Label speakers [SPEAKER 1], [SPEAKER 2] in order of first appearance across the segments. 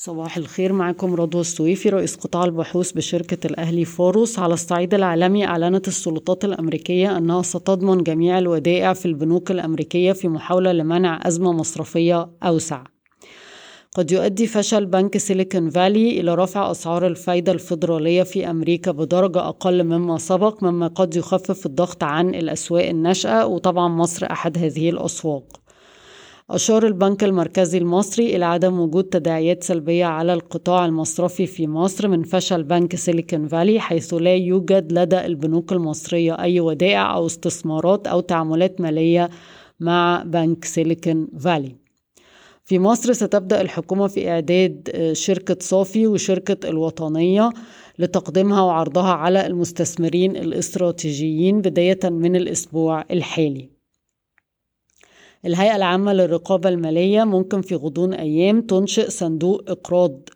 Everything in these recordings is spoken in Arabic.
[SPEAKER 1] صباح الخير معكم رضوى السويفي رئيس قطاع البحوث بشركة الأهلي فوروس على الصعيد العالمي أعلنت السلطات الأمريكية أنها ستضمن جميع الودائع في البنوك الأمريكية في محاولة لمنع أزمة مصرفية أوسع. قد يؤدي فشل بنك سيليكون فالي إلى رفع أسعار الفايدة الفيدرالية في أمريكا بدرجة أقل مما سبق مما قد يخفف الضغط عن الأسواق الناشئة وطبعا مصر أحد هذه الأسواق. أشار البنك المركزي المصري إلى عدم وجود تداعيات سلبية على القطاع المصرفي في مصر من فشل بنك سيليكون فالي حيث لا يوجد لدى البنوك المصرية أي ودائع أو استثمارات أو تعاملات مالية مع بنك سيليكون فالي. في مصر ستبدأ الحكومة في إعداد شركة صافي وشركة الوطنية لتقديمها وعرضها على المستثمرين الاستراتيجيين بداية من الأسبوع الحالي. الهيئة العامة للرقابة المالية ممكن في غضون أيام تنشئ صندوق إقراض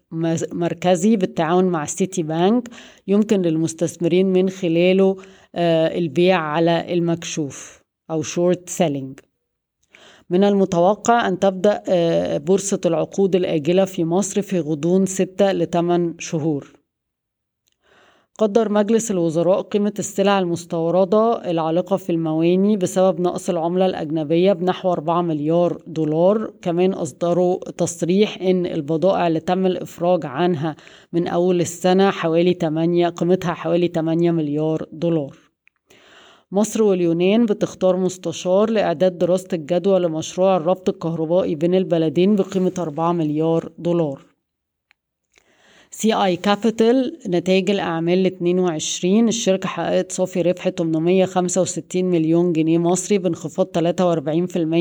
[SPEAKER 1] مركزي بالتعاون مع Citibank يمكن للمستثمرين من خلاله البيع على المكشوف أو short selling من المتوقع أن تبدأ بورصة العقود الآجلة في مصر في غضون 6 ل 8 شهور. قدر مجلس الوزراء قيمة السلع المستوردة العالقة في المواني بسبب نقص العملة الأجنبية بنحو 4 مليار دولار. كمان أصدروا تصريح إن البضائع اللي تم الإفراج عنها من أول السنة حوالي 8 قيمتها حوالي 8 مليار دولار. مصر واليونان بتختار مستشار لإعداد دراسة الجدوى لمشروع الربط الكهربائي بين البلدين بقيمة 4 مليار دولار. CI Capital نتائج الأعمال ل 22 الشركة حققت صافي ربح 865 مليون جنيه مصري بانخفاض 43%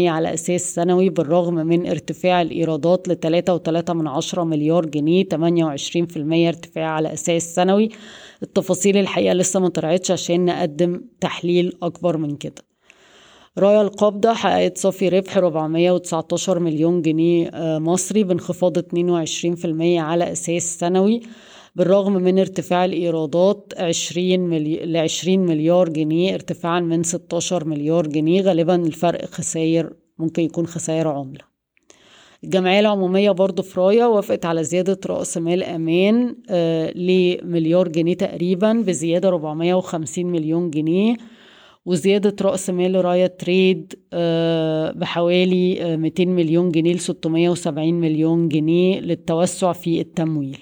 [SPEAKER 1] على أساس سنوي بالرغم من ارتفاع الإيرادات ل 3.3 مليار جنيه 28% ارتفاع على أساس سنوي. التفاصيل الحقيقة لسه ما طلعتش عشان نقدم تحليل أكبر من كده. رايا القابضة حققت صافي ربح 419 مليون جنيه مصري بانخفاض 22% على أساس سنوي بالرغم من ارتفاع الإيرادات 20 ملي... ل 20 مليار جنيه ارتفاعا من 16 مليار جنيه غالبا الفرق خسائر ممكن يكون خسائر عملة. الجمعية العمومية برضو في رايا وافقت على زيادة رأس مال أمان آه لمليار جنيه تقريبا بزيادة 450 مليون جنيه. وزيادة رأس مال رايا Trade بحوالي 200 مليون جنيه ل 670 مليون جنيه للتوسع في التمويل.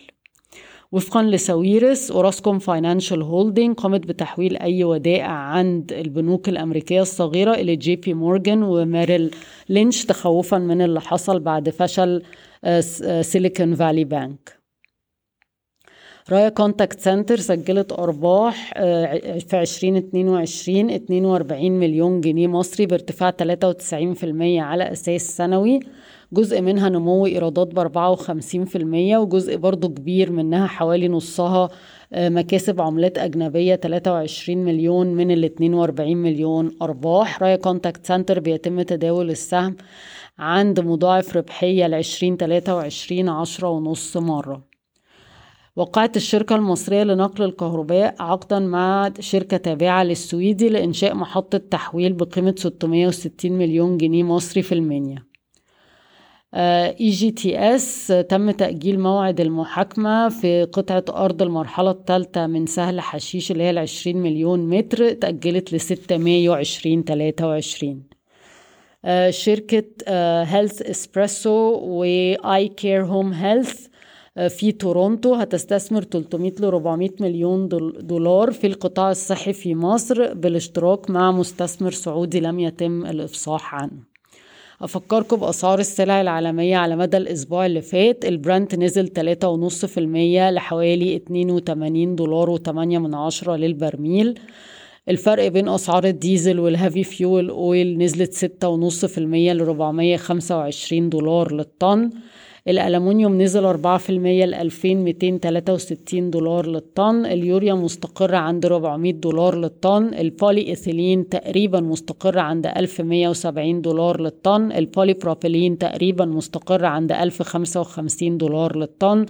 [SPEAKER 1] وفقا لساويرس أوراسكوم Financial Holding قامت بتحويل أي ودائع عند البنوك الأمريكية الصغيرة إلى JP Morgan و Merrill Lynch تخوفا من اللي حصل بعد فشل Silicon Valley Bank. رايا Contact Center سجلت أرباح في 2022 42 مليون جنيه مصري بارتفاع 93% على أساس سنوي. جزء منها نمو إيرادات ب 54% وجزء برضو كبير منها حوالي نصها مكاسب عملات أجنبية 23 مليون من ال 42 مليون أرباح. رايا Contact Center بيتم تداول السهم عند مضاعف ربحية ل 2023 عشرة ونص مرة. وقعت الشركة المصرية لنقل الكهرباء عقدا مع شركة تابعة للسويدي لإنشاء محطة تحويل بقيمة 660 مليون جنيه مصري في المنيا EGTS تم تأجيل موعد المحاكمة في قطعة أرض المرحلة الثالثة من سهل حشيش اللي هي العشرين مليون متر تأجلت لستة مايو عشرين تلاتة وعشرين. شركة Health Espresso و iCare Home Health في تورونتو هتستثمر 300 ل 400 مليون دولار في القطاع الصحي في مصر بالاشتراك مع مستثمر سعودي لم يتم الإفصاح عنه. أفكركم بأسعار السلع العالمية على مدى الأسبوع اللي فات. البرنت نزل 3.5% لحوالي 82 دولار و8 من عشرة للبرميل. الفرق بين أسعار الديزل وال heavy fuel oil نزلت 6.5% ل 425 دولار للطن. الألمنيوم نزل 4% ل 2263 دولار للطن. اليوريا مستقرة عند 400 دولار للطن. البولي إيثيلين تقريبا مستقرة عند 1170 دولار للطن. البولي بروبيلين تقريبا مستقرة عند 1055 دولار للطن.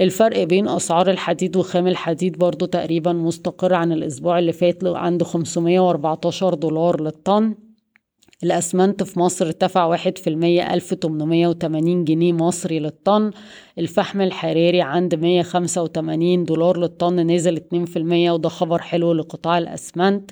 [SPEAKER 1] الفرق بين أسعار الحديد وخام الحديد برضو تقريبا مستقر عن الأسبوع اللي فات عند 514 دولار للطن. الأسمنت في مصر ارتفع واحد في المية ألف تمنمية وتمانين جنيه مصري للطن. الفحم الحراري عند مية خمسة وتمانين دولار للطن نزل اتنين في المية وده خبر حلو لقطاع الأسمنت.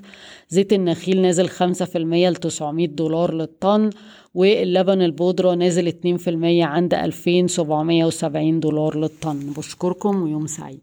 [SPEAKER 1] زيت النخيل نزل خمسة في المية لتسعمية دولار للطن واللبن البودرة نزل اتنين في المية عند ألفين سبعمية وسبعين دولار للطن. بشكركم ويوم سعيد.